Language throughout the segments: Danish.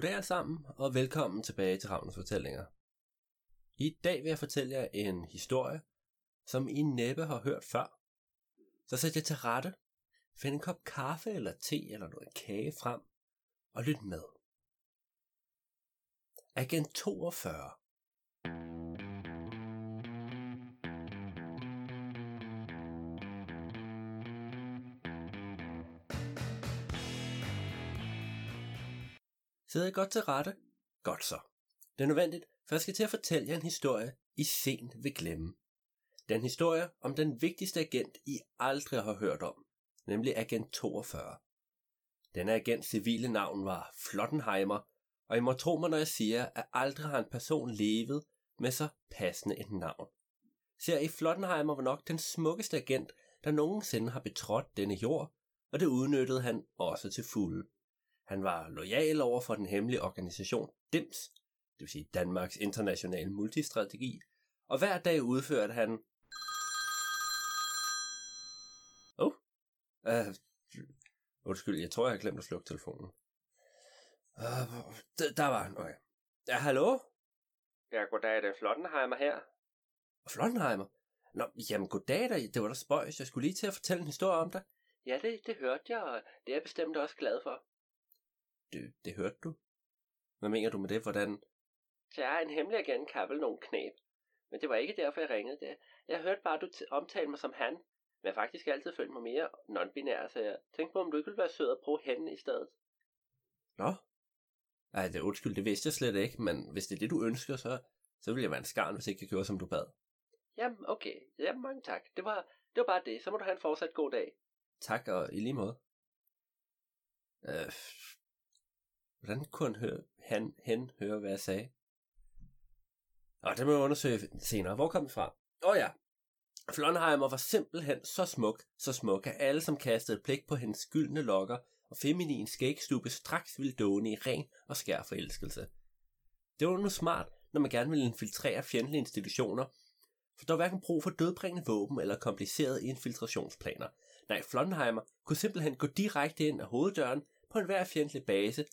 Goddag alle sammen, og velkommen tilbage til Ravnens Fortællinger. I dag vil jeg fortælle jer en historie, som I næppe har hørt før. Så sæt jer til rette, find en kop kaffe eller te eller noget kage frem, og lyt med. Agent 42 Sidder I godt til rette? Godt så. Det er nødvendigt, for jeg skal til at fortælle jer en historie, I sent vil glemme. Den historie om den vigtigste agent, I aldrig har hørt om, nemlig agent 42. Denne agents civile navn var Flottenheimer, og I må tro mig, når jeg siger, at aldrig har en person levet med så passende et navn. Ser I, Flottenheimer var nok den smukkeste agent, der nogensinde har betrådt denne jord, og det udnyttede han også til fulde. Han var lojal over for den hemmelige organisation DIMS, det vil sige Danmarks Internationale Multistrategi, og hver dag udførte han... Oh, uh, undskyld, jeg tror, jeg har glemt at slukke telefonen. Uh, der, var han, okay. Ja, hallo? Ja, goddag, det er Flottenheimer her. Flottenheimer? Nå, jamen goddag da, det var da spøjs. Jeg skulle lige til at fortælle en historie om dig. Ja, det, det hørte jeg, og det er jeg bestemt også glad for. Det, det hørte du? Hvad mener du med det? Hvordan? Er en hemmelig agent kan vel nogle knæb. Men det var ikke derfor, jeg ringede det. Jeg hørte bare, at du omtalte mig som han. Men jeg har faktisk altid følt mig mere non-binær, så jeg tænkte på, om du ikke ville være sød at bruge hende i stedet. Nå? Ej, det undskyld, det vidste jeg slet ikke, men hvis det er det, du ønsker, så, så vil jeg være en skarn, hvis ikke jeg gjorde, som du bad. Jamen, okay. Jamen, mange tak. Det var, det var bare det. Så må du have en fortsat god dag. Tak, og i lige måde. Øh, Hvordan kunne han, høre, han hen høre, hvad jeg sagde? Og det må jeg undersøge senere. Hvor kom det fra? Åh oh ja. Flonheimer var simpelthen så smuk, så smuk, at alle, som kastede et blik på hendes gyldne lokker og feminin skægstube, straks ville dåne i ren og skær forelskelse. Det var nu smart, når man gerne ville infiltrere fjendtlige institutioner, for der var hverken brug for dødbringende våben eller komplicerede infiltrationsplaner. Nej, Flonheimer kunne simpelthen gå direkte ind ad hoveddøren på enhver fjendtlig base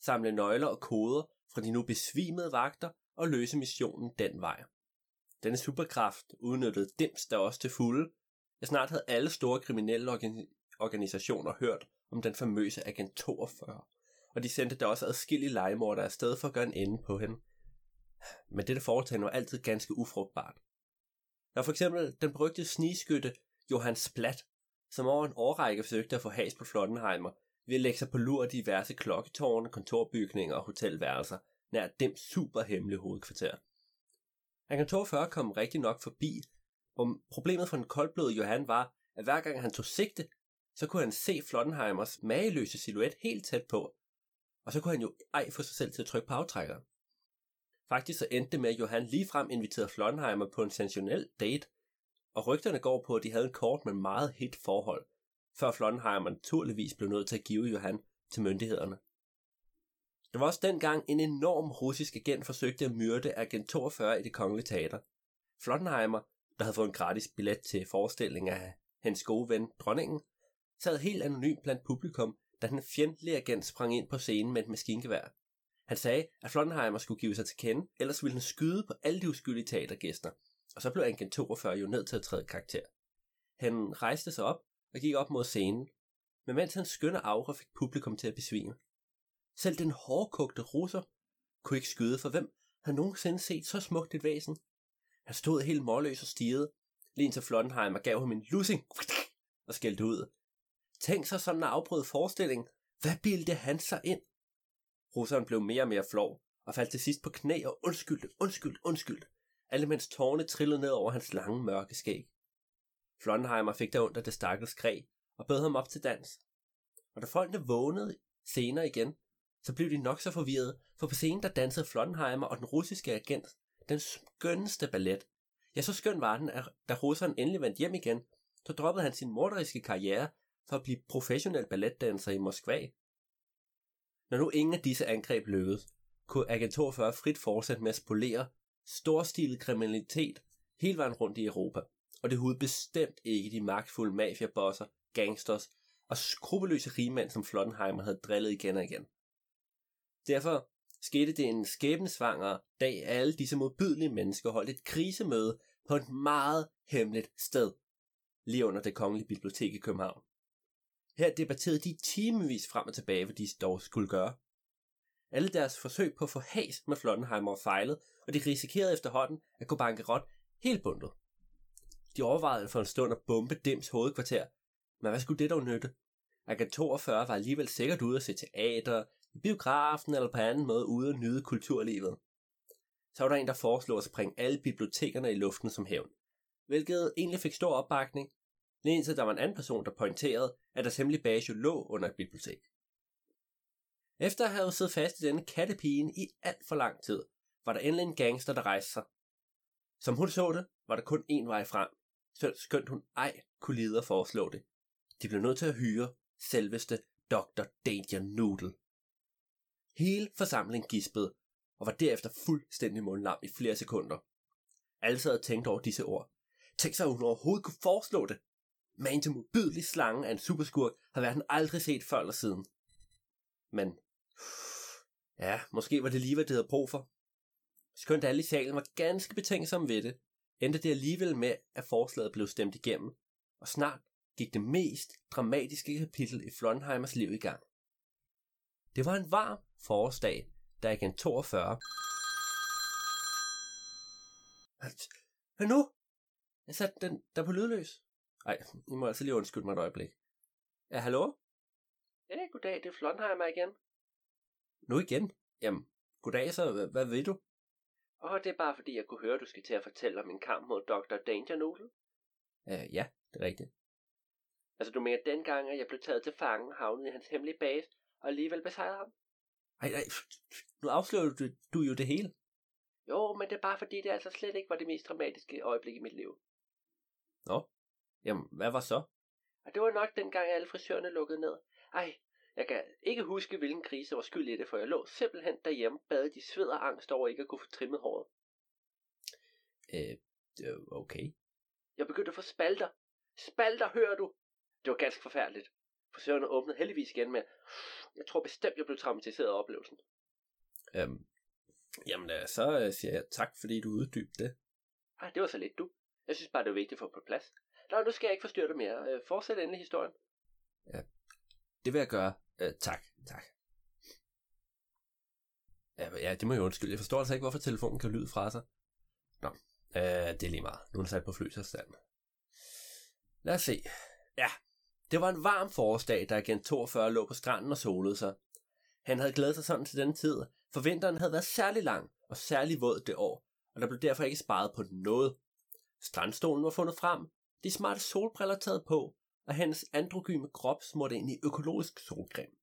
samle nøgler og koder fra de nu besvimede vagter og løse missionen den vej. Denne superkraft udnyttede Dims der også til fulde. Jeg snart havde alle store kriminelle organisationer hørt om den famøse Agent 42, og de sendte der også adskillige legemordere afsted for at gøre en ende på hende. Men dette foretagende var altid ganske ufrugtbart. Der var for eksempel den berygte snigskytte Johan Splat, som over en årrække forsøgte at få has på Flottenheimer ved at lægge sig på lur af diverse klokketårne, kontorbygninger og hotelværelser nær dem superhemmelige hovedkvarter. Han kan 42 kom rigtig nok forbi, og problemet for den koldbløde Johan var, at hver gang han tog sigte, så kunne han se Flottenheimers mageløse silhuet helt tæt på, og så kunne han jo ej få sig selv til at trykke på aftrækkeren. Faktisk så endte det med, at Johan ligefrem inviterede Flottenheimer på en sensationel date, og rygterne går på, at de havde en kort men meget hit forhold, før Flonheimer naturligvis blev nødt til at give Johan til myndighederne. Det var også dengang en enorm russisk agent forsøgte at myrde agent 42 i det kongelige teater. Flottenheimer, der havde fået en gratis billet til forestilling af hans gode ven, dronningen, sad helt anonym blandt publikum, da den fjendtlige agent sprang ind på scenen med et maskingevær. Han sagde, at Flottenheimer skulle give sig til kende, ellers ville han skyde på alle de uskyldige teatergæster, og så blev agent 42 jo nødt til at træde karakter. Han rejste sig op og gik op mod scenen, men mens hans skønne aura fik publikum til at besvime. Selv den hårdkogte russer kunne ikke skyde, for hvem havde nogensinde set så smukt et væsen. Han stod helt målløs og stirrede, lige til Flottenheim og gav ham en lussing og skældte ud. Tænk sig sådan en afbrød forestilling. Hvad bildte han sig ind? Russeren blev mere og mere flov og faldt til sidst på knæ og undskyldte, undskyld, undskyld, alle mens tårne trillede ned over hans lange mørke skæg. Flonheimer fik der under det stakkels kræ og bød ham op til dans. Og da folkene vågnede senere igen, så blev de nok så forvirrede, for på scenen der dansede Flonheimer og den russiske agent den skønneste ballet. Ja, så skøn var den, at da russeren endelig vendte hjem igen, så droppede han sin morderiske karriere for at blive professionel balletdanser i Moskva. Når nu ingen af disse angreb lykkedes, kunne Agent 42 frit fortsætte med at spolere storstilet kriminalitet hele vejen rundt i Europa og det hudede bestemt ikke de magtfulde mafiabosser, gangsters og skrupelløse rigmænd, som Flottenheimer havde drillet igen og igen. Derfor skete det en skæbnesvanger dag, at alle disse modbydelige mennesker holdt et krisemøde på et meget hemmeligt sted, lige under det kongelige bibliotek i København. Her debatterede de timevis frem og tilbage, hvad de dog skulle gøre. Alle deres forsøg på at få has med Flottenheimer fejlede, og de risikerede efterhånden at gå bankerot helt bundet. De overvejede for en stund at bombe Dims hovedkvarter, men hvad skulle det dog nytte? Agent 42 var alligevel sikkert ude at se teater, i biografen eller på anden måde ude at nyde kulturlivet. Så var der en, der foreslog at springe alle bibliotekerne i luften som hævn, hvilket egentlig fik stor opbakning, lige indtil der var en anden person, der pointerede, at deres hemmelige base lå under et bibliotek. Efter at have siddet fast i denne kattepigen i alt for lang tid, var der endelig en gangster, der rejste sig. Som hun så det, var der kun én vej frem, skønt hun ej kunne lide at foreslå det. De blev nødt til at hyre selveste Dr. Danger Noodle. Hele forsamlingen gispede, og var derefter fuldstændig mundlam i flere sekunder. Alle sad og tænkte over disse ord. Tænk sig, at hun overhovedet kunne foreslå det. Men til modbydelig slange af en superskurk har verden aldrig set før eller siden. Men, ja, måske var det lige, hvad det havde brug for. Skønt alle i salen var ganske betænksomme ved det, endte det alligevel med, at forslaget blev stemt igennem, og snart gik det mest dramatiske kapitel i Flonheimers liv i gang. Det var en varm forårsdag, da igen 42... Hvad nu? Jeg satte den der på lydløs. Ej, I må altså lige undskylde mig et øjeblik. Ja, hallo? Ja, goddag, det er Flonheimer igen. Nu igen? Jamen, goddag så, hvad, hvad ved du? Oh, det er bare fordi, jeg kunne høre, du skal til at fortælle om en kamp mod Dr. Danger Noodle. Uh, ja, det er rigtigt. Altså, du mener dengang, at jeg blev taget til fange, havnet i hans hemmelige base, og alligevel besejrede ham? Ej, ej, nu afslører du, du jo det hele. Jo, men det er bare fordi, det altså slet ikke var det mest dramatiske øjeblik i mit liv. Nå, jamen, hvad var så? Og det var nok dengang, alle frisørerne lukkede ned. Ej, jeg kan ikke huske, hvilken krise var skyld i det, for jeg lå simpelthen derhjemme, badet i sved og angst over ikke at kunne få trimmet håret. Øh, okay. Jeg begyndte at få spalter. Spalter, hører du? Det var ganske forfærdeligt. Frisørerne åbnede heldigvis igen med, jeg tror bestemt, jeg blev traumatiseret af oplevelsen. Øhm, jamen, øh, så øh, siger jeg tak, fordi du uddybte det. Ej, det var så lidt, du. Jeg synes bare, det var vigtigt at få på plads. Nå, nu skal jeg ikke forstyrre dig mere. Øh, fortsæt endelig historien. Ja, det vil jeg gøre. Øh, tak, tak. Ja, ja, det må jeg undskylde. Jeg forstår altså ikke, hvorfor telefonen kan lyde fra sig. Nå, øh, det er lige meget. Nu er den sat på flysafstand. Lad os se. Ja, det var en varm forårsdag, da agent 42 lå på stranden og solede sig. Han havde glædet sig sådan til den tid, for vinteren havde været særlig lang og særlig våd det år, og der blev derfor ikke sparet på noget. Strandstolen var fundet frem, de smarte solbriller taget på, og hans androgyme krop smurte ind i økologisk solcreme.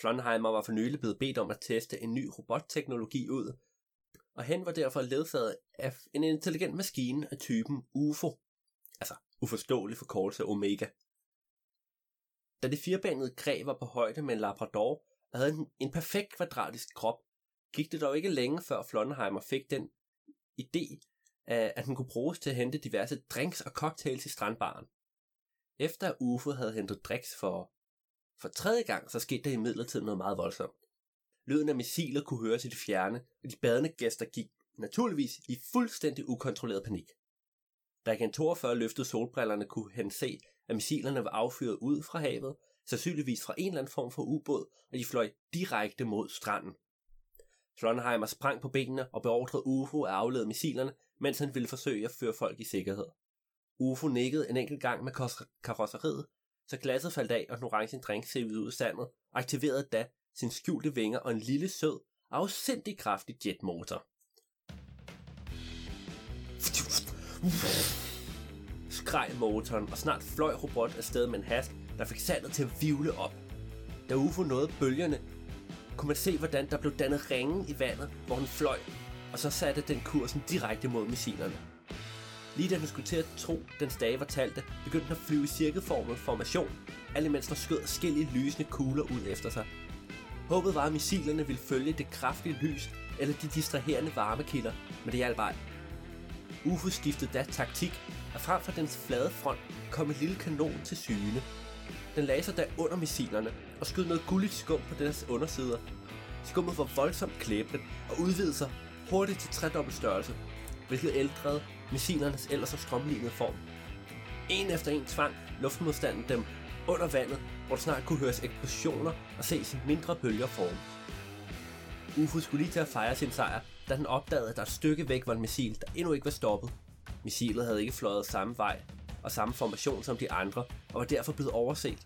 Flonheimer var for nylig blevet bedt om at teste en ny robotteknologi ud, og han var derfor ledsaget af en intelligent maskine af typen UFO, altså uforståelig forkortelse Omega. Da det firebenede greb var på højde med en labrador og havde en, en perfekt kvadratisk krop, gik det dog ikke længe før Flonheimer fik den idé, at den kunne bruges til at hente diverse drinks og cocktails i strandbaren. Efter Ufo havde hentet drinks for, for tredje gang, så skete der imidlertid noget meget voldsomt. Lyden af missiler kunne høres i det fjerne, og de badende gæster gik naturligvis i fuldstændig ukontrolleret panik. Da Agent 42 løftede solbrillerne, kunne han se, at missilerne var affyret ud fra havet, sandsynligvis fra en eller anden form for ubåd, og de fløj direkte mod stranden. Flonheimer sprang på benene og beordrede UFO at aflede missilerne, mens han ville forsøge at føre folk i sikkerhed. UFO nikkede en enkelt gang med karosseriet, så glasset faldt af, og den orange drink sævede ud af sandet, og aktiverede da sin skjulte vinger og en lille sød, afsindig kraftig jetmotor. Skreg motoren, og snart fløj robot afsted med en hast, der fik sandet til at vivle op. Da UFO nåede bølgerne, kunne man se, hvordan der blev dannet ringe i vandet, hvor den fløj, og så satte den kursen direkte mod missilerne. Lige da den skulle til at tro, den stage var talte, begyndte den at flyve i cirkelformet formation, alt imens der skød forskellige lysende kugler ud efter sig. Håbet var, at missilerne ville følge det kraftige lys eller de distraherende varmekilder, men det hjalp ej. UFO skiftede da taktik, og frem for dens flade front kom en lille kanon til syne. Den lagde sig da under missilerne og skød noget gulligt skum på deres undersider, Skummet var voldsomt klæbende og udvidede sig hurtigt til tredobbelt størrelse, hvilket ældrede missilernes ellers så strømlignede form. En efter en tvang luftmodstanden dem under vandet, hvor der snart kunne høres eksplosioner og ses mindre bølger forme. UFO skulle lige til at fejre sin sejr, da den opdagede, at der et stykke væk var en missil, der endnu ikke var stoppet. Missilet havde ikke fløjet samme vej og samme formation som de andre, og var derfor blevet overset.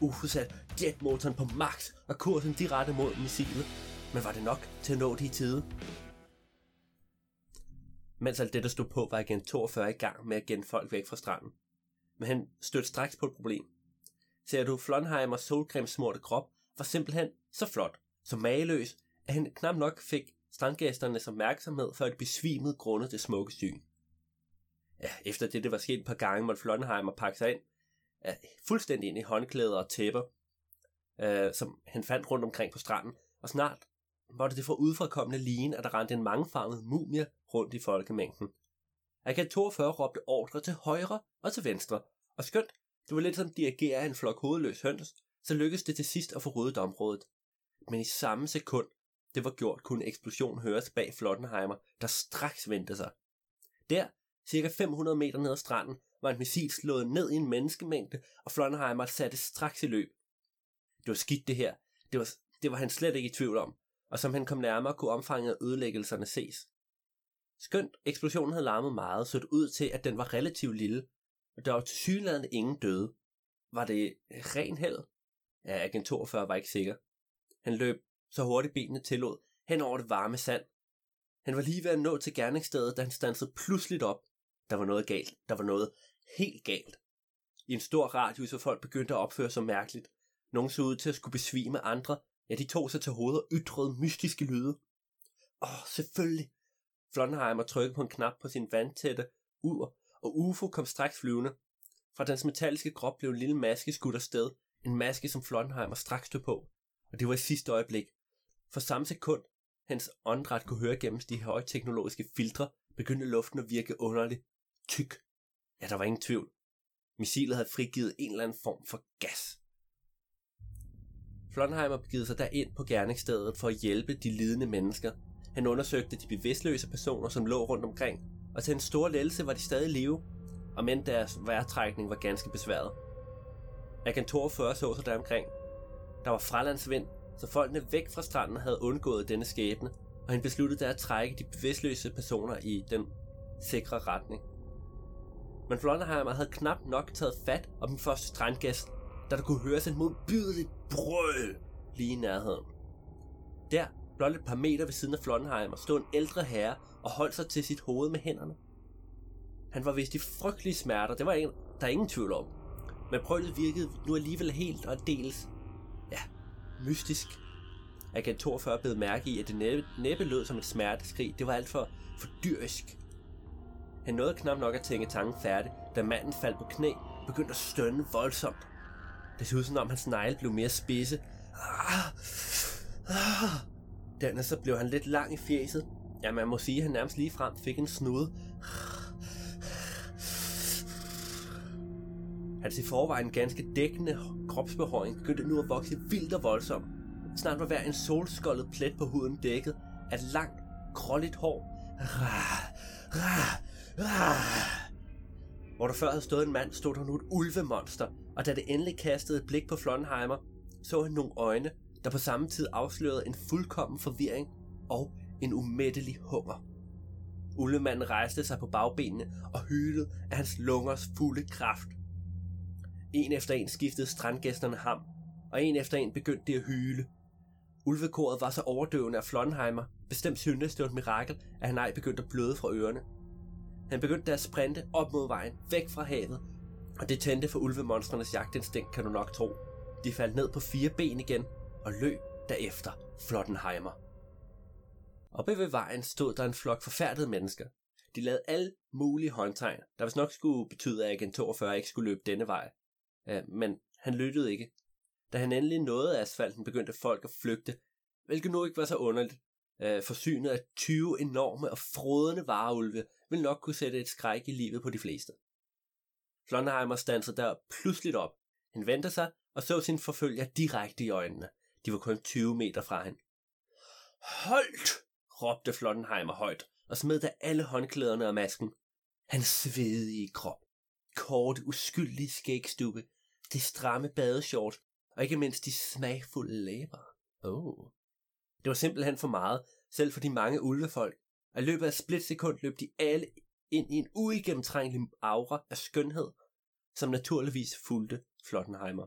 UFO satte jetmotoren på max og kursen direkte mod missilet, men var det nok til at nå det i tide? Mens alt det, der stod på, var igen 42 i gang med at genne folk væk fra stranden. Men han stødte straks på et problem. Ser du, Flonheimers solcremesmorte krop var simpelthen så flot, så mageløs, at han knap nok fik strandgæsternes opmærksomhed, før de besvimede grundet det smukke syn. Ja, efter det, det var sket et par gange, måtte Flonheimer pakke sig ind, ja, fuldstændig ind i håndklæder og tæpper, øh, som han fandt rundt omkring på stranden, og snart måtte det få udfrakommende ligen, at der rendte en mangefarvet mumie rundt i folkemængden. Agent 42 råbte ordre til højre og til venstre, og skønt det var lidt som dirigere en flok hovedløs høns, så lykkedes det til sidst at få ryddet området. Men i samme sekund, det var gjort, kunne en eksplosion høres bag Flottenheimer, der straks vendte sig. Der, cirka 500 meter ned ad stranden, var en missil slået ned i en menneskemængde, og Flottenheimer satte straks i løb. Det var skidt det her. Det var, det var han slet ikke i tvivl om, og som han kom nærmere, kunne omfanget af ødelæggelserne ses. Skønt eksplosionen havde larmet meget, så det ud til, at den var relativt lille, og der var til synligheden ingen døde. Var det ren held? Ja, agent 42 var ikke sikker. Han løb så hurtigt benene tillod, hen over det varme sand. Han var lige ved at nå til gerningsstedet, da han stansede pludseligt op. Der var noget galt. Der var noget helt galt. I en stor radius, hvor folk begyndte at opføre sig mærkeligt. Nogle så ud til at skulle besvime andre. Ja, de tog sig til hovedet og ytrede mystiske lyde. Åh, oh, selvfølgelig. Flonheimer trykkede på en knap på sin vandtætte ur, og UFO kom straks flyvende. Fra dens metalliske krop blev en lille maske skudt afsted. En maske, som Flonheimer straks stod på. Og det var i sidste øjeblik. For samme sekund, hans åndedræt kunne høre gennem de højteknologiske filtre, begyndte luften at virke underligt tyk. Ja, der var ingen tvivl. Missilet havde frigivet en eller anden form for gas. Flonheimer begivet sig derind på gerningsstedet for at hjælpe de lidende mennesker. Han undersøgte de bevidstløse personer, som lå rundt omkring, og til en stor lettelse var de stadig i live, og men deres vejrtrækning var ganske besværet. Agent 42 så sig der omkring. Der var fralandsvind, så folkene væk fra stranden havde undgået denne skæbne, og han besluttede at trække de bevidstløse personer i den sikre retning. Men Flonderheimer havde knap nok taget fat om den første strandgæst, da der kunne høres et modbydeligt brøl lige i nærheden. Der, blot et par meter ved siden af Flonderheimer, stod en ældre herre og holdt sig til sit hoved med hænderne. Han var vist i frygtelige smerter, det var en, der er ingen tvivl om. Men brølet virkede nu alligevel helt og dels, ja, mystisk. Agent 42 blev mærke i, at det næppe, næppe lød som et smerteskrig. Det var alt for, for dyrisk. Han nåede knap nok at tænke tanken færdig, da manden faldt på knæ og begyndte at stønne voldsomt. Det så ud som om hans negle blev mere spidse. Ah, ah, Dernæst så blev han lidt lang i fjeset. Ja, man må sige, at han nærmest lige frem fik en snude. Hans i forvejen ganske dækkende kropsbehåring begyndte nu at vokse vildt og voldsomt. Snart var hver en solskoldet plet på huden dækket af langt, krolligt hår. Hvor der før havde stået en mand, stod der nu et ulvemonster, og da det endelig kastede et blik på Flonheimer, så han nogle øjne, der på samme tid afslørede en fuldkommen forvirring og en umættelig hunger. Ullemanden rejste sig på bagbenene og hylede af hans lungers fulde kraft. En efter en skiftede strandgæsterne ham, og en efter en begyndte de at hyle. Ulvekoret var så overdøvende af Flonheimer, bestemt syntes det var et mirakel, at han ej begyndte at bløde fra ørerne. Han begyndte at sprinte op mod vejen, væk fra havet, og det tændte for ulvemonstrenes jagtinstinkt, kan du nok tro. De faldt ned på fire ben igen og løb derefter Flottenheimer. Oppe ved vejen stod der en flok forfærdede mennesker. De lavede alle mulige håndtegn, der hvis nok skulle betyde, at agent 42 ikke skulle løbe denne vej. Men han lyttede ikke. Da han endelig nåede asfalten, begyndte folk at flygte, hvilket nu ikke var så underligt. Forsynet af 20 enorme og frodende vareulve vil nok kunne sætte et skræk i livet på de fleste. Flonheimer stansede der pludseligt op. Han vendte sig og så sin forfølger direkte i øjnene. De var kun 20 meter fra hende. Holdt! råbte Flottenheimer højt og smed da alle håndklæderne og masken. Hans svedige krop, kort uskyldige skægstube, det stramme badeshort og ikke mindst de smagfulde læber. Oh. Det var simpelthen for meget, selv for de mange ulvefolk, og i løbet af splitsekund løb de alle ind i en uigennemtrængelig aura af skønhed, som naturligvis fulgte Flottenheimer.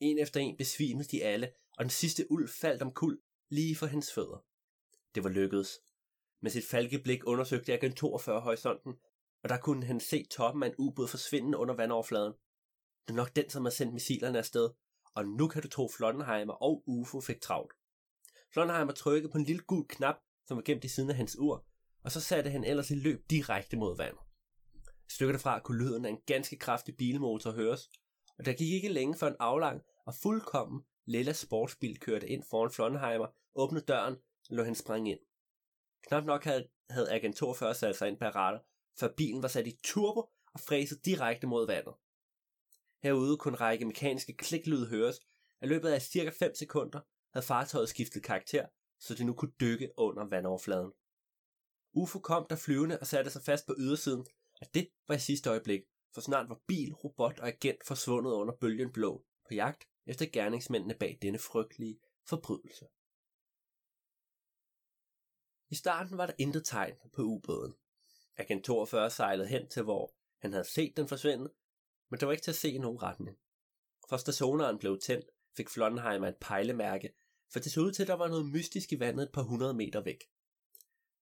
En efter en besvimede de alle, og den sidste ulv faldt om kul lige for hans fødder. Det var lykkedes. Med sit falkeblik undersøgte jeg 42 horisonten, og der kunne han se toppen af en ubåd forsvinde under vandoverfladen. Det er nok den, som har sendt missilerne afsted, og nu kan du tro Flottenheimer og UFO fik travlt. Flottenheimer trykkede på en lille gul knap, som var gemt i siden af hans ur, og så satte han ellers i løb direkte mod vandet. Stykker derfra kunne lyden af en ganske kraftig bilmotor høres, og der gik ikke længe før en aflang og fuldkommen lilla sportsbil kørte ind foran Flonheimer, åbnede døren og lå han sprang ind. Knap nok havde, havde Agent 42 sat sig ind på radar, før bilen var sat i turbo og fræset direkte mod vandet. Herude kunne en række mekaniske kliklyde høres, at løbet af cirka 5 sekunder havde fartøjet skiftet karakter, så det nu kunne dykke under vandoverfladen. UFO kom der flyvende og satte sig fast på ydersiden, og det var i sidste øjeblik, for snart var bil, robot og agent forsvundet under bølgen blå på jagt efter gerningsmændene bag denne frygtelige forbrydelse. I starten var der intet tegn på ubåden. Agent 42 sejlede hen til, hvor han havde set den forsvinde, men der var ikke til at se nogen retning. Først da sonaren blev tændt, fik Flonheimer et pejlemærke, for det så ud til, at der var noget mystisk i vandet et par hundrede meter væk.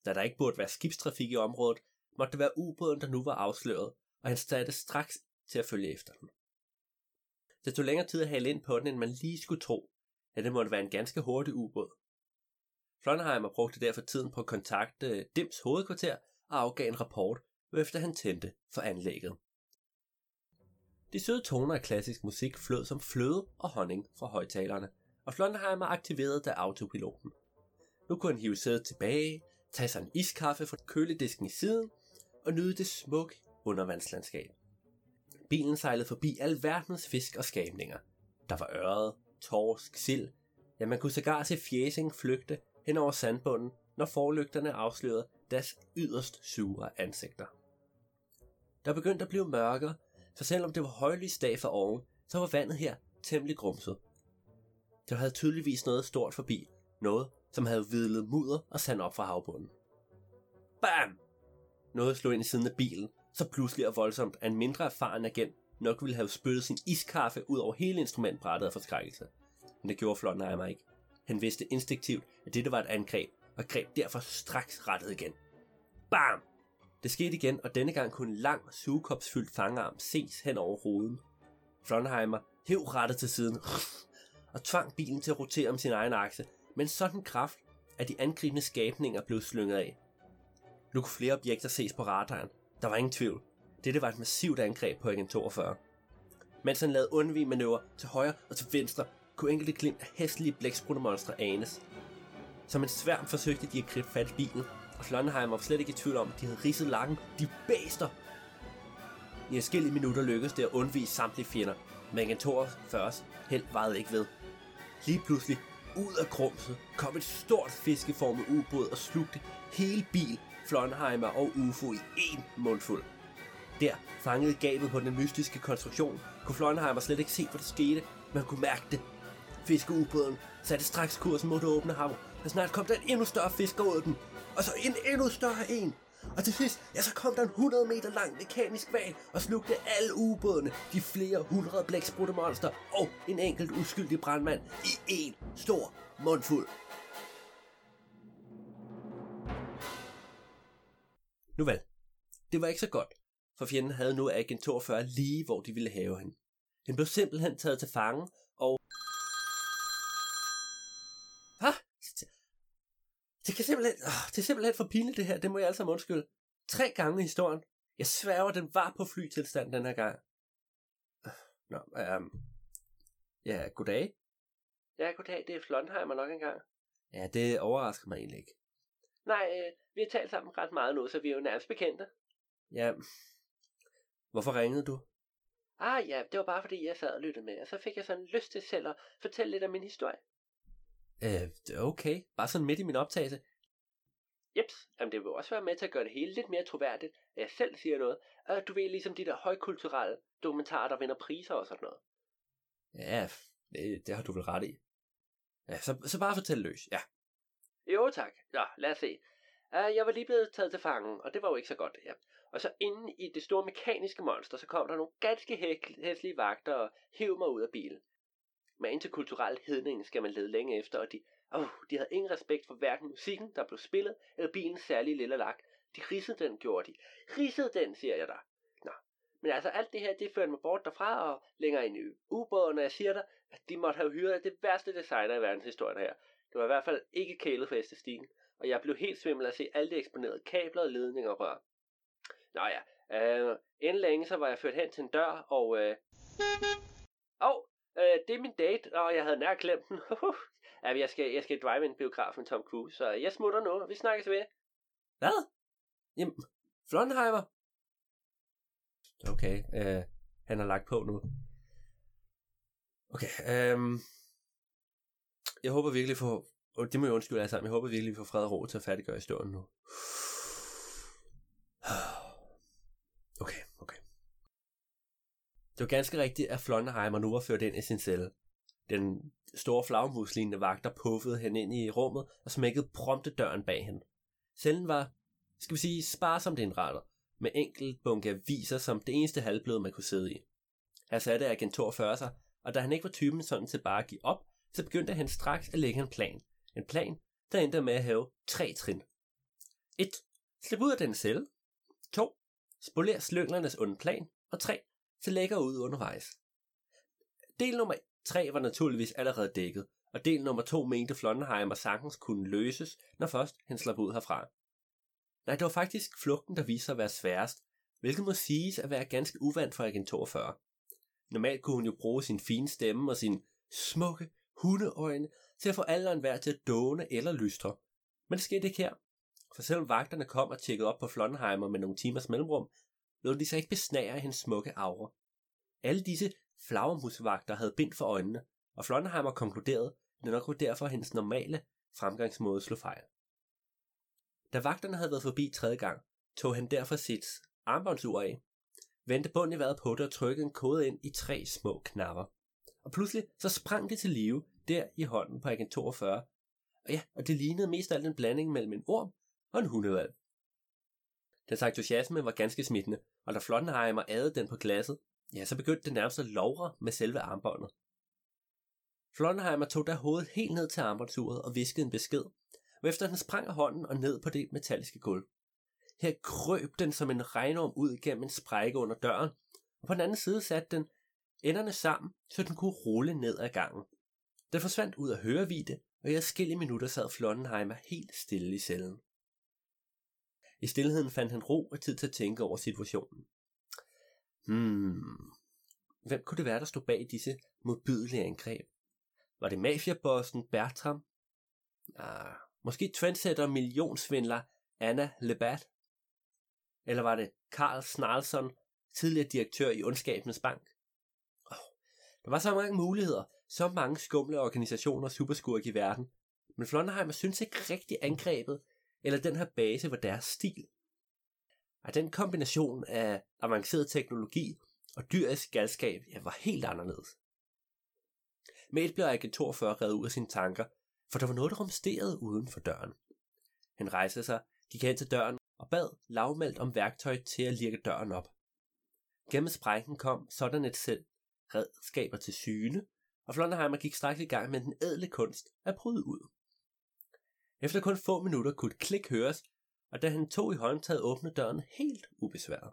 Da der ikke burde være skibstrafik i området, måtte det være ubåden, der nu var afsløret, og han satte straks til at følge efter den. Det tog længere tid at hale ind på den, end man lige skulle tro, at det måtte være en ganske hurtig ubåd. Flonheimer brugte derfor tiden på at kontakte Dims hovedkvarter og afgav en rapport, efter han tændte for anlægget. De søde toner af klassisk musik flød som fløde og honning fra højtalerne, og Flonheimer aktiverede da autopiloten. Nu kunne han hive sædet tilbage, tage sig en iskaffe fra køledisken i siden og nyde det smukke undervandslandskab. Bilen sejlede forbi alverdens fisk og skabninger. Der var øret, torsk, sild. Ja, man kunne sågar se fjæsing flygte hen over sandbunden, når forlygterne afslørede deres yderst sure ansigter. Der begyndte at blive mørkere, så selvom det var højlys dag for oven, så var vandet her temmelig grumset. Der havde tydeligvis noget stort forbi, noget, som havde vidlet mudder og sand op fra havbunden. Bam! Noget slog ind i siden af bilen, så pludselig og voldsomt, at en mindre erfaren agent nok ville have spyttet sin iskaffe ud over hele instrumentbrættet af forskrækkelse. Men det gjorde Flottenheimer ikke. Han vidste instinktivt, at dette var et angreb, og greb derfor straks rettet igen. Bam! Det skete igen, og denne gang kunne en lang, sugekopsfyldt fangarm ses hen over hovedet. Flonheimer hæv rettet til siden og tvang bilen til at rotere om sin egen akse, men sådan kraft, at de angribende skabninger blev slynget af. Nu kunne flere objekter ses på radaren. Der var ingen tvivl. Dette var et massivt angreb på Agent 42. Mens han lavede undvig manøvrer til højre og til venstre, kunne enkelte glimt af hæslige blæksprutemonstre anes. Som en sværm forsøgte de at gribe fat i bilen, og Flonheim var slet ikke i tvivl om, at de havde ridset lakken. De bæster! I forskellige minutter lykkedes det at undvige samtlige fjender, men Agent 42's held vejede ikke ved. Lige pludselig, ud af krumset, kom et stort fiskeformet ubåd og slugte hele bil, Flonheimer og UFO i én mundfuld. Der, fanget gabet på den mystiske konstruktion, kunne Flonheimer slet ikke se, hvad der skete, men han kunne mærke det. Fiskeubåden satte straks kursen mod det åbne hav, og snart kom der en endnu større fisker ud af den, og så en endnu større en. Og til sidst, ja, så kom der en 100 meter lang mekanisk val og slugte alle ubådene, de flere hundrede blæksprutte monster og en enkelt uskyldig brandmand i en stor mundfuld. Nu vel, det var ikke så godt, for fjenden havde nu Agent 42 lige, hvor de ville have hende. Han blev simpelthen taget til fange, og... Hvad? Det kan simpelthen... Oh, det er simpelthen for pinligt det her, det må jeg altså undskylde. Tre gange i historien. Jeg sværger, den var på flytilstand den her gang. Nå, um, ja, goddag. Ja, goddag, det er Flonheimer nok engang. Ja, det overrasker mig egentlig ikke. Nej, øh, vi har talt sammen ret meget nu, så vi er jo nærmest bekendte. Ja. Hvorfor ringede du? Ah ja, det var bare fordi, jeg sad og lyttede med, og så fik jeg sådan lyst til selv at fortælle lidt af min historie. Øh, det er okay. Bare sådan midt i min optagelse. Jeps, jamen det vil også være med til at gøre det hele lidt mere troværdigt, at jeg selv siger noget. Og du ved ligesom de der højkulturelle dokumentarer, der vinder priser og sådan noget. Ja, det, det har du vel ret i. Ja, så, så bare fortæl løs, ja. Jo tak. Ja, lad os se. Uh, jeg var lige blevet taget til fangen, og det var jo ikke så godt, ja. Og så inde i det store mekaniske monster, så kom der nogle ganske hæslige vagter og hævde mig ud af bilen. Men interkulturel hedning skal man lede længe efter, og de, oh, de havde ingen respekt for hverken musikken, der blev spillet, eller bilens særlige lille lak. De ridsede den, gjorde de. Ridsede den, siger jeg dig. Nå. Men altså alt det her, det førte mig bort derfra og længere ind i ubåden, og jeg siger dig, at de måtte have hyret det værste designer i verdenshistorien her. Det var i hvert fald ikke kælet for æstetikken, og jeg blev helt svimmel at se alle de eksponerede kabler, ledninger og rør. Nå ja, øh, inden længe så var jeg ført hen til en dør, og øh, oh, øh, det er min date, og jeg havde nær glemt den. Uhuh. ja, jeg skal, jeg skal drive en biograf med Tom Cruise, så jeg smutter nu. Vi snakkes ved. Hvad? Jamen, Flonheimer? Okay, øh, han har lagt på nu. Okay, øhm, jeg håber virkelig for, og det må jeg undskylde alle sammen, jeg håber virkelig, vi får fred og ro til at færdiggøre historien nu. Okay, okay. Det var ganske rigtigt, at Flonderheimer nu var ført ind i sin celle. Den store flagmuslignende vagter puffede hende ind i rummet og smækkede prompte døren bag hende. Cellen var, skal vi sige, sparsomt indrettet, med enkelt bunke aviser som det eneste halvblød, man kunne sidde i. Her satte agent 42 sig, og da han ikke var typen sådan til bare at give op, så begyndte han straks at lægge en plan. En plan, der endte med at have tre trin. 1. Slip ud af den celle. 2. Spoler slynglernes onde plan. Og 3. Så lægger ud undervejs. Del nummer 3 var naturligvis allerede dækket, og del nummer 2 mente og sagtens kunne løses, når først han slap ud herfra. Nej, det var faktisk flugten, der viste sig at være sværest, hvilket må siges at være ganske uvandt for Agent 42. Normalt kunne hun jo bruge sin fine stemme og sin smukke hundeøjne til at få alle enhver til at dåne eller lystre. Men det skete ikke her. For selvom vagterne kom og tjekkede op på Flonheimer med nogle timers mellemrum, lod de sig ikke besnære hendes smukke aura. Alle disse flagermusvagter havde bind for øjnene, og Flonheimer konkluderede, at det nok var derfor hendes normale fremgangsmåde slog fejl. Da vagterne havde været forbi tredje gang, tog han derfor sit armbåndsur af, vendte bunden i vejret på det og trykkede en kode ind i tre små knapper. Og pludselig så sprang det til live der i hånden på agent 42. Og ja, og det lignede mest af alt en blanding mellem en orm og en hundevalg. Dens entusiasme var ganske smittende, og da Flottenheimer adede den på glasset, ja, så begyndte det nærmest at lovre med selve armbåndet. Flottenheimer tog da hovedet helt ned til armbåndsuret og viskede en besked, efter den sprang af hånden og ned på det metalliske gulv. Her krøb den som en regnorm ud gennem en sprække under døren, og på den anden side satte den enderne sammen, så den kunne rulle ned ad gangen. Den forsvandt ud af hørevide, og i adskillige minutter sad Flondenheimer helt stille i cellen. I stillheden fandt han ro og tid til at tænke over situationen. Hmm, hvem kunne det være, der stod bag disse modbydelige angreb? Var det mafiabossen Bertram? Ah, måske trendsetter millionsvindler Anna Lebat? Eller var det Karl Snarlson, tidligere direktør i Ondskabens Bank? Der var så mange muligheder, så mange skumle organisationer og superskurke i verden, men Flonderheimer synes ikke rigtig angrebet, eller den her base var deres stil. Og den kombination af avanceret teknologi og dyrisk galskab ja, var helt anderledes. Med et blev Agent 42 reddet ud af sine tanker, for der var noget, der rumsterede uden for døren. Han rejste sig, gik hen til døren og bad lavmældt om værktøj til at lirke døren op. Gennem sprækken kom sådan et sæt redskaber til syne, og Flonderheimer gik straks i gang med den ædle kunst at bryde ud. Efter kun få minutter kunne et klik høres, og da han tog i håndtaget åbnede døren helt ubesværet.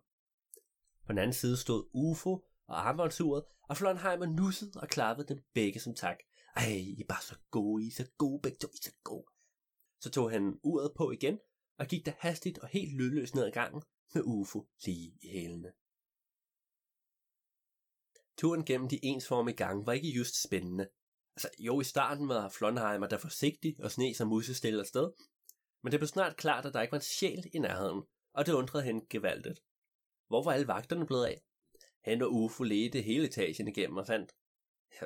På den anden side stod UFO og armbåndsuret, og Flonheimer nussede og klappede dem begge som tak. Ej, I er bare så gode, I er så gode, begge to, I er så gode. Så tog han uret på igen, og gik der hastigt og helt lydløst ned ad gangen med UFO lige i hælene. Turen gennem de ensformige gange var ikke just spændende. Altså, jo, i starten var Flonheimer der forsigtig og sne som musestille sted, men det blev snart klart, at der ikke var en sjæl i nærheden, og det undrede hende gevaldigt. Hvor var alle vagterne blevet af? Han og Ufo ledte hele etagen igennem og fandt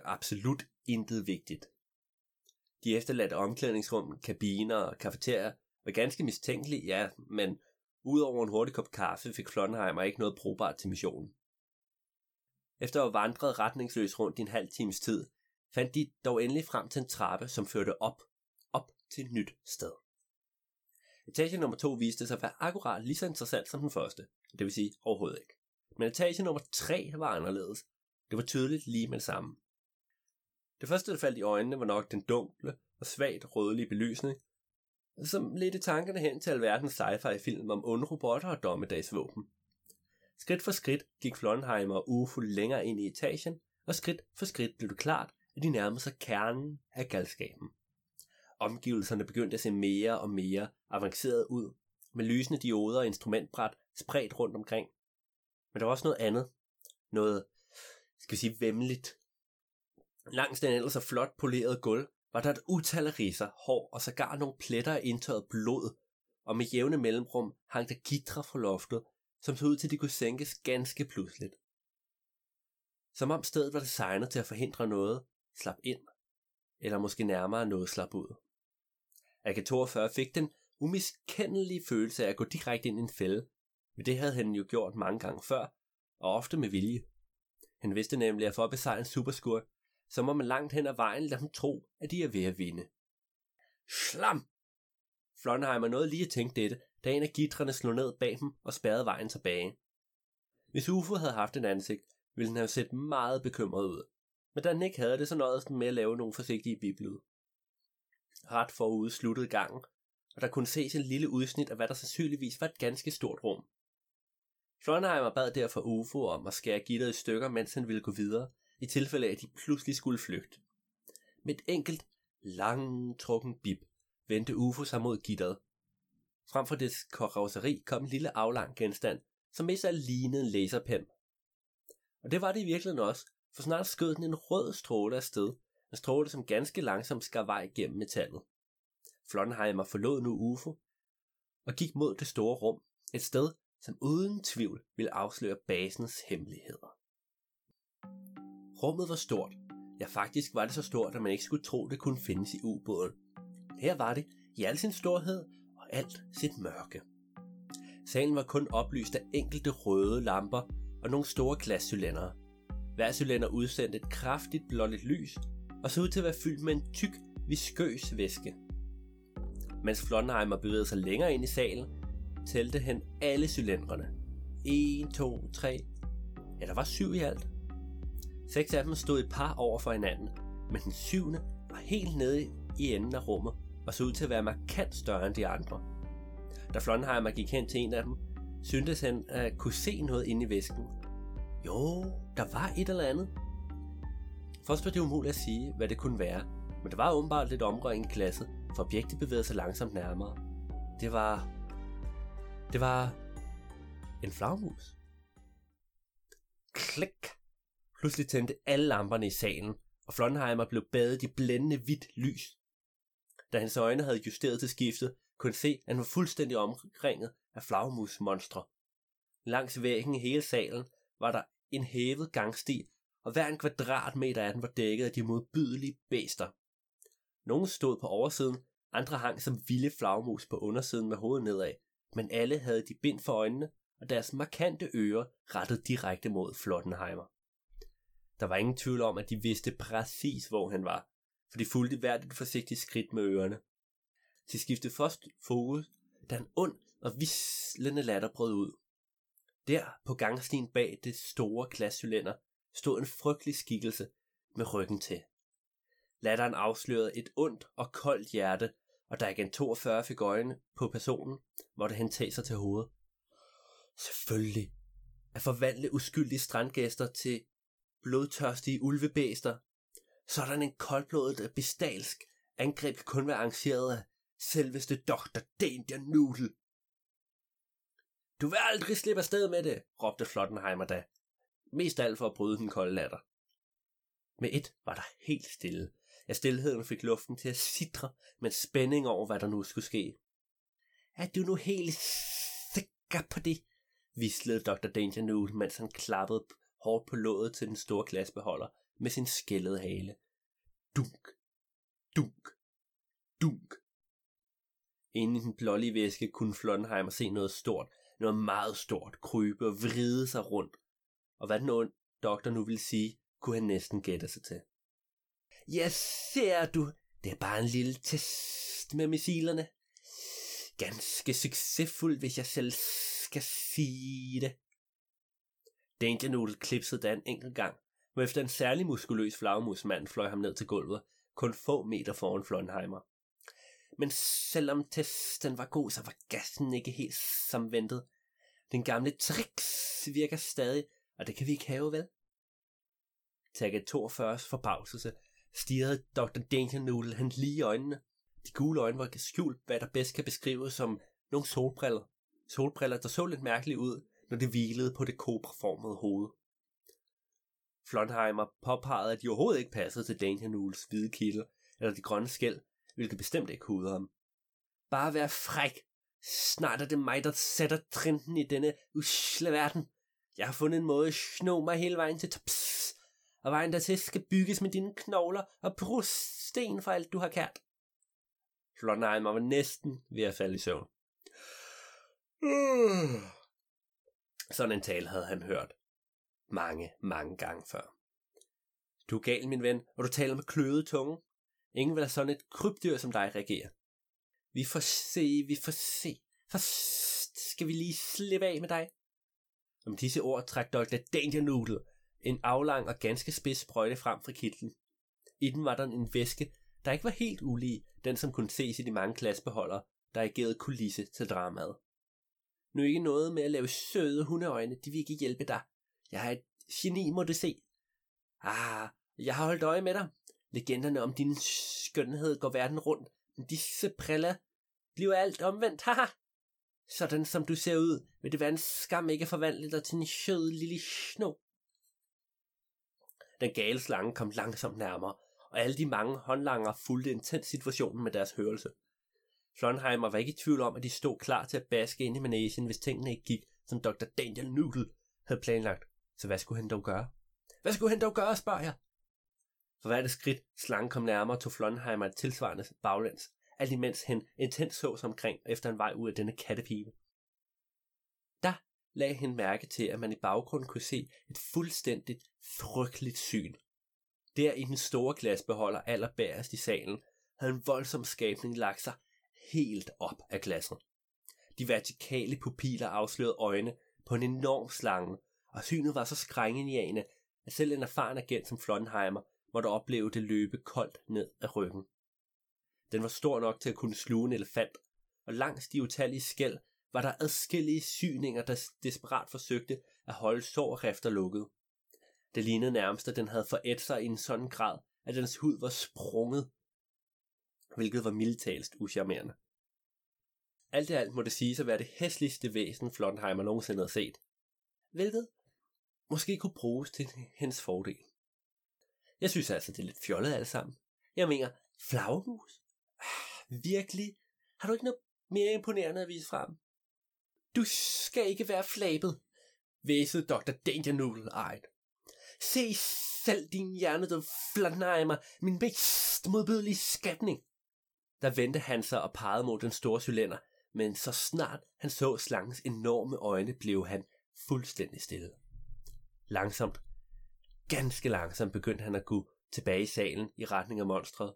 absolut intet vigtigt. De efterladte omklædningsrum, kabiner og kafeterier var ganske mistænkelige, ja, men udover en hurtig kop kaffe fik Flonheimer ikke noget brugbart til missionen. Efter at have vandret retningsløst rundt i en halv times tid, fandt de dog endelig frem til en trappe, som førte op, op til et nyt sted. Etage nummer 2 viste sig at være akkurat lige så interessant som den første, det vil sige overhovedet ikke. Men etage nummer 3 var anderledes. Det var tydeligt lige med det samme. Det første, der faldt i øjnene, var nok den dunkle og svagt rødlige belysning, som ledte tankerne hen til alverdens sci-fi film om onde robotter og dommedagsvåben. Skridt for skridt gik Flonheimer og UFO længere ind i etagen, og skridt for skridt blev det klart, at de nærmede sig kernen af galskaben. Omgivelserne begyndte at se mere og mere avanceret ud, med lysende dioder og instrumentbræt spredt rundt omkring. Men der var også noget andet. Noget, skal vi sige, vemmeligt. Langs den ellers så flot polerede gulv var der et utal af riser, hår og sågar nogle pletter af indtørret blod, og med jævne mellemrum hang der gitre fra loftet, som så ud til, at de kunne sænkes ganske pludseligt. Som om stedet var designet til at forhindre noget slap ind, eller måske nærmere noget slap ud. AK-42 fik den umiskendelige følelse af at gå direkte ind i en fælde, men det havde han jo gjort mange gange før, og ofte med vilje. Han vidste nemlig, at for at besejre en superskur, så må man langt hen ad vejen lade dem tro, at de er ved at vinde. Slam! Flonheimer nåede lige at tænke dette, da en af gitrene slog ned bag dem og spærrede vejen tilbage. Hvis UFO havde haft en ansigt, ville den have set meget bekymret ud. Men da den ikke havde det, så nåede den med at lave nogle forsigtige biblyde. Ret forude sluttede gangen, og der kunne ses en lille udsnit af hvad der sandsynligvis var et ganske stort rum. Flonheimer bad derfor UFO om at skære gitteret i stykker, mens han ville gå videre, i tilfælde af, at de pludselig skulle flygte. Med et enkelt, langtrukken bip vendte UFO sig mod gitteret. Frem for dets karosseri kom en lille aflang genstand, som mest af lignede en laserpen. Og det var det i virkeligheden også, for snart skød den en rød stråle af sted, en stråle som ganske langsomt skar vej gennem metallet. Flonheimer forlod nu UFO og gik mod det store rum, et sted, som uden tvivl ville afsløre basens hemmeligheder. Rummet var stort. Ja, faktisk var det så stort, at man ikke skulle tro, det kunne findes i ubåden. Her var det i al sin storhed alt sit mørke. Salen var kun oplyst af enkelte røde lamper og nogle store glascylindere. Hver cylinder udsendte et kraftigt blåligt lys og så ud til at være fyldt med en tyk, viskøs væske. Mens Flonheimer bevægede sig længere ind i salen, tælte han alle cylindrene. 1, 2, 3. Ja, der var syv i alt. Seks af dem stod et par over for hinanden, men den syvende var helt nede i enden af rummet og så ud til at være markant større end de andre. Da Flonheimer gik hen til en af dem, syntes han at kunne se noget inde i væsken. Jo, der var et eller andet. Først var det umuligt at sige, hvad det kunne være, men der var åbenbart lidt omrøring i glasset, for objektet bevægede sig langsomt nærmere. Det var... Det var... En flagmus. Klik! Pludselig tændte alle lamperne i salen, og Flonheimer blev badet i blændende hvidt lys. Da hans øjne havde justeret til skiftet, kunne se, at han var fuldstændig omringet af flagmusmonstre. Langs væggen i hele salen var der en hævet gangsti, og hver en kvadratmeter af den var dækket af de modbydelige bæster. Nogle stod på oversiden, andre hang som vilde flagmus på undersiden med hovedet nedad, men alle havde de bind for øjnene, og deres markante ører rettet direkte mod Flottenheimer. Der var ingen tvivl om, at de vidste præcis, hvor han var, for de fulgte hvert et forsigtigt skridt med ørerne. De skiftede først fokus, da en ond og vislende latter brød ud. Der på gangstien bag det store glascylinder stod en frygtelig skikkelse med ryggen til. Latteren afslørede et ondt og koldt hjerte, og da igen 42 fik øjne på personen, måtte han tage sig til hovedet. Selvfølgelig. At forvandle uskyldige strandgæster til blodtørstige ulvebæster. Sådan en koldblodet øh, bestalsk angreb kan kun være arrangeret af selveste Dr. Danger Noodle. Du vil aldrig slippe afsted med det, råbte Flottenheimer da. Mest alt for at bryde den kolde latter. Med et var der helt stille. Ja, stillheden fik luften til at sidre med spænding over, hvad der nu skulle ske. Er du nu helt sikker på det? vislede Dr. Danger Noodle, mens han klappede hårdt på låget til den store glasbeholder med sin skældede hale. Dunk, dunk, dunk. Inden i den blålige væske kunne Flottenheimer se noget stort, noget meget stort, krybe og vride sig rundt. Og hvad den ond doktor nu ville sige, kunne han næsten gætte sig til. Ja, ser du, det er bare en lille test med missilerne. Ganske succesfuld, hvis jeg selv skal sige det. Danger Noodle klipsede da en enkelt gang, og efter en særlig muskuløs flagmusmand fløj ham ned til gulvet, kun få meter foran Flonheimer. Men selvom testen var god, så var gassen ikke helt som ventet. Den gamle tricks virker stadig, og det kan vi ikke have, vel? Tagget 42 forbavselse stirrede Dr. Danger Noodle han lige i øjnene. De gule øjne var skjult, hvad der bedst kan beskrives som nogle solbriller. Solbriller, der så lidt mærkeligt ud, når det hvilede på det kobraformede hoved. Flonheimer påpegede, at de overhovedet ikke passede til Daniel Noodles hvide kilder eller de grønne skæld, hvilket bestemt ikke kunne ham. Bare vær fræk. Snart er det mig, der sætter trinten i denne usle verden. Jeg har fundet en måde at sno mig hele vejen til tops, og vejen dertil skal bygges med dine knogler og sten for alt, du har kært. Flonheimer var næsten ved at falde i søvn. Sådan en tale havde han hørt mange, mange gange før. Du er gal, min ven, og du taler med kløede tunge. Ingen vil have sådan et krybdyr som dig reagere. Vi får se, vi får se. Først skal vi lige slippe af med dig. Om disse ord trak Dr. Danger Noodle en aflang og ganske spids sprøjte frem fra kitlen. I den var der en væske, der ikke var helt ulig den, som kunne ses i de mange glasbeholdere, der agerede kulisse til dramaet. Nu ikke noget med at lave søde hundeøjne, de vil ikke hjælpe dig. Jeg er et geni, må du se. Ah, jeg har holdt øje med dig. Legenderne om din skønhed går verden rundt, men disse briller bliver alt omvendt. Haha! Sådan som du ser ud, vil det være en skam ikke at forvandle dig til en sød lille sno. Den gale slange kom langsomt nærmere, og alle de mange håndlanger fulgte intens situationen med deres hørelse. Flonheimer var ikke i tvivl om, at de stod klar til at baske ind i manesien, hvis tingene ikke gik, som Dr. Daniel Noodle havde planlagt. Så hvad skulle han dog gøre? Hvad skulle han dog gøre, spørger jeg? For hvert skridt slangen kom nærmere, tog Flonheimer et tilsvarende baglæns, alt imens han intens så sig omkring efter en vej ud af denne kattepive. Der lagde han mærke til, at man i baggrunden kunne se et fuldstændigt frygteligt syn. Der i den store glasbeholder allerbærest i salen, havde en voldsom skabning lagt sig helt op af glasset. De vertikale pupiller afslørede øjne på en enorm slange, og synet var så skrængindjagende, at selv en erfaren agent som Flonheimer måtte opleve det løbe koldt ned ad ryggen. Den var stor nok til at kunne sluge en elefant, og langs de utallige skæld var der adskillige syninger, der desperat forsøgte at holde sår og rifter lukket. Det lignede nærmest, at den havde forædt sig i en sådan grad, at dens hud var sprunget, hvilket var mildtalst uscharmerende. Alt i alt må det siges at være det hæsligste væsen, Flottenheimer nogensinde havde set. Hvilket måske kunne bruges til hendes fordel. Jeg synes altså, det er lidt fjollet alt sammen. Jeg mener, flagmus? Ah, virkelig? Har du ikke noget mere imponerende at vise frem? Du skal ikke være flabet, væsede Dr. Danger Noodle ejet. Se selv din hjerne, du flanejmer, min bedst modbydelige skabning. Der vendte han sig og pegede mod den store cylinder, men så snart han så slangens enorme øjne, blev han fuldstændig stille. Langsomt, ganske langsomt begyndte han at gå tilbage i salen i retning af monstret.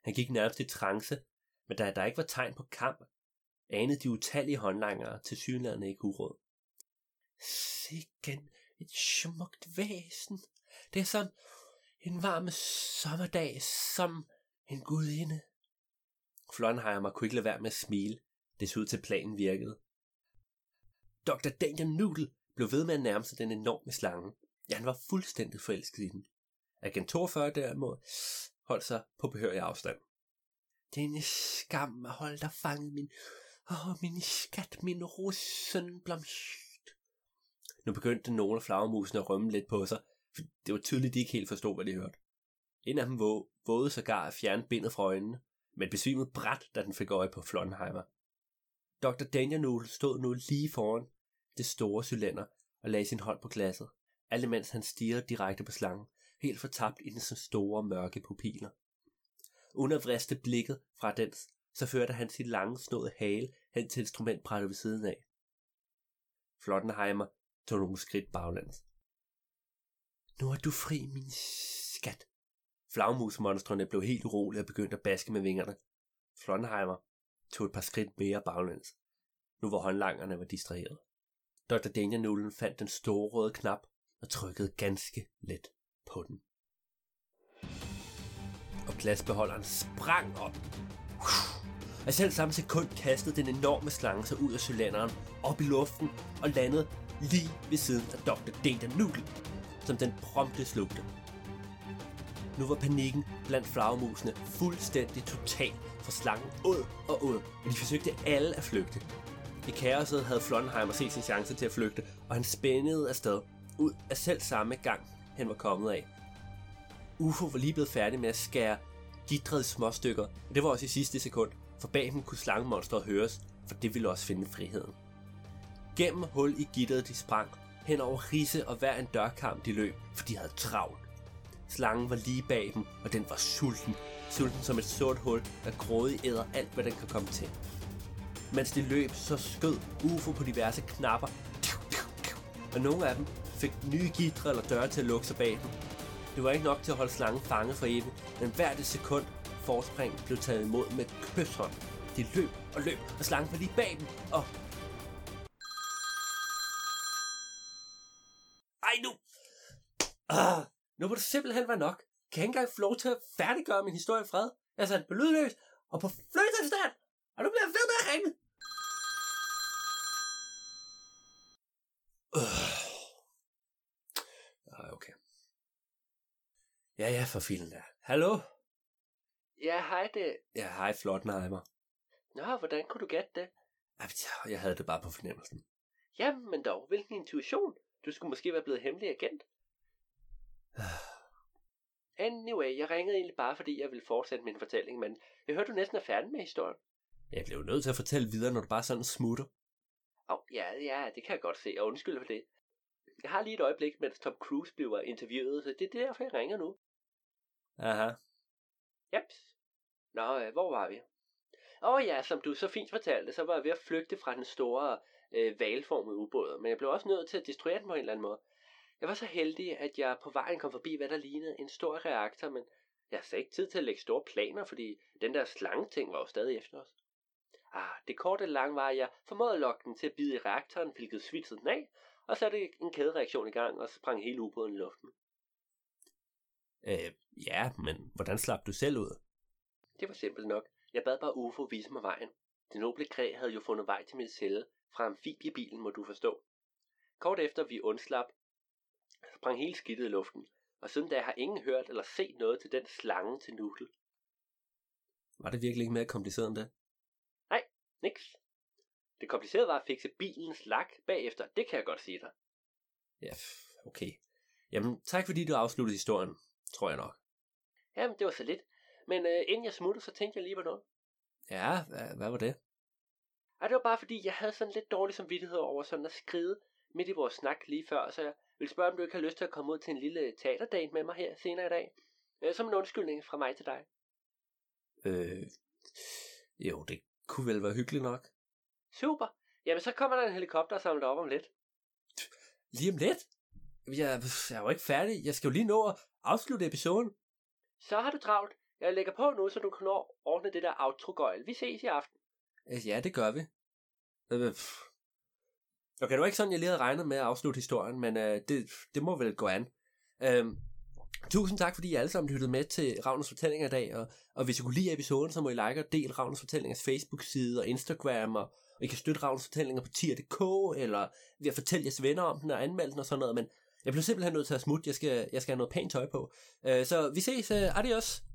Han gik nærmest i trance, men da der ikke var tegn på kamp, anede de utallige håndlangere til synlædende ikke uråd. Sikken et smukt væsen. Det er som en varm sommerdag, som en gudinde. Flonheimer kunne ikke lade være med at smile. Det så ud til planen virkede. Dr. Daniel Noodle blev ved med at nærme sig den enorme slange. Ja, han var fuldstændig forelsket i den. Agent 42 derimod holdt sig på behørig afstand. Det er en skam at holde dig fanget, min... Åh, oh, min skat, min rosenblomst. Nu begyndte nogle af flagermusene at rømme lidt på sig, for det var tydeligt, de ikke helt forstod, hvad de hørte. En af dem vågede sågar at fjerne bindet fra øjnene, men besvimede bræt, da den fik øje på Flonheimer. Dr. Daniel Noodle stod nu lige foran det store cylinder og lagde sin hånd på glasset, alt imens han stirrede direkte på slangen, helt fortabt i dens store mørke pupiller. uden at vriste blikket fra dens, så førte han sit lange snåede hale hen til instrumentbrættet ved siden af. Flottenheimer tog nogle skridt baglæns. Nu er du fri, min skat. Flagmusmonstrene blev helt urolige og begyndte at baske med vingerne. Flottenheimer tog et par skridt mere baglæns, nu hvor håndlangerne var distraheret. Dr. Danger fandt den store røde knap og trykkede ganske let på den. Og glasbeholderen sprang op. Og selv samme sekund kastede den enorme slange sig ud af cylinderen op i luften og landede lige ved siden af Dr. Danger Noodle, som den prompte slugte. Nu var panikken blandt flagermusene fuldstændig total, for slangen ud og ud, og de forsøgte alle at flygte. I kaoset havde Flonheimer set sin chance til at flygte, og han spændede afsted, ud af selv samme gang, han var kommet af. UFO var lige blevet færdig med at skære gitrede småstykker, og det var også i sidste sekund, for bag dem kunne slangemonstret høres, for det ville også finde friheden. Gennem hul i gitteret de sprang, hen over risse og hver en dørkamp de løb, for de havde travlt. Slangen var lige bag dem, og den var sulten. Sulten som et sort hul, der grådigt æder alt, hvad den kan komme til. Mens de løb, så skød UFO på diverse knapper, og nogle af dem fik nye gitre eller døre til at lukke sig bag dem. Det var ikke nok til at holde slangen fanget for evigt, men hvert sekund forspring blev taget imod med kysshånd. De løb og løb, og slangen var lige bag dem, og... Ej nu! Ah, nu må det simpelthen være nok. Kan jeg ikke engang få lov til at færdiggøre min historie i fred? Jeg satte på lydløs og på fløjtafstand! Og nu bliver ved med at ringe. Øh. Ah, okay. Ja, ja, for filen der. Hallo? Ja, hej det. Ja, hej, Flottenheimer. Nå, hvordan kunne du gætte det? Jeg havde det bare på fornemmelsen. Jamen men dog, hvilken intuition. Du skulle måske være blevet hemmelig agent. Anyway, jeg ringede egentlig bare, fordi jeg ville fortsætte min fortælling, men jeg hørte, du næsten er færdig med historien. Jeg blev nødt til at fortælle videre, når du bare sådan smutter. Åh, oh, ja, ja, det kan jeg godt se, og undskyld for det. Jeg har lige et øjeblik, mens Tom Cruise bliver interviewet, så det er derfor, jeg ringer nu. Aha. Jeps. Nå, øh, hvor var vi? Åh oh, ja, som du så fint fortalte, så var jeg ved at flygte fra den store øh, valformede ubåd, men jeg blev også nødt til at destruere den på en eller anden måde. Jeg var så heldig, at jeg på vejen kom forbi, hvad der lignede en stor reaktor, men jeg havde ikke tid til at lægge store planer, fordi den der slange ting var jo stadig efter os. Ah, det korte lang var, at jeg formåede at lokke den til at bide i reaktoren, hvilket svitsede den af, og satte en kædereaktion i gang, og sprang hele ubåden i luften. Øh, ja, men hvordan slap du selv ud? Det var simpelt nok. Jeg bad bare UFO vise mig vejen. Det noble kræ havde jo fundet vej til min celle fra amfibiebilen, må du forstå. Kort efter vi undslap, sprang hele skidtet i luften, og siden da har ingen hørt eller set noget til den slange til Nudel. Var det virkelig ikke mere kompliceret end det? Niks. Det komplicerede var at fikse bilens lak bagefter, det kan jeg godt sige dig. Ja, okay. Jamen, tak fordi du afsluttede historien, tror jeg nok. Jamen, det var så lidt. Men øh, inden jeg smuttede, så tænkte jeg lige på noget. Ja, hvad, hvad var det? Ej, det var bare fordi, jeg havde sådan lidt dårlig samvittighed over sådan at skride midt i vores snak lige før, så jeg vil spørge, om du ikke har lyst til at komme ud til en lille teaterdate med mig her senere i dag. Øh, som en undskyldning fra mig til dig. Øh, jo, det kunne vel være hyggeligt nok. Super. Jamen, så kommer der en helikopter og samler op om lidt. Lige om lidt? Jeg, jeg er jo ikke færdig. Jeg skal jo lige nå at afslutte episoden. Så har du travlt. Jeg lægger på nu, så du kan ordne det der outro. Vi ses i aften. Øh, ja, det gør vi. Øh, Okay, det var ikke sådan, jeg lige havde regnet med at afslutte historien, men øh, det, det må vel gå an. Øhm, tusind tak, fordi I alle sammen lyttede med til Ravnens Fortællinger i dag, og, og hvis I kunne lide episoden, så må I like og del Ravnens Fortællingers Facebook-side og Instagram, og, og I kan støtte Ravnens Fortællinger på tier.dk, eller ved at fortælle jeres venner om den og anmelde den og sådan noget, men jeg bliver simpelthen nødt til at smutte, jeg skal, jeg skal have noget pænt tøj på. Uh, så vi ses, uh, adios!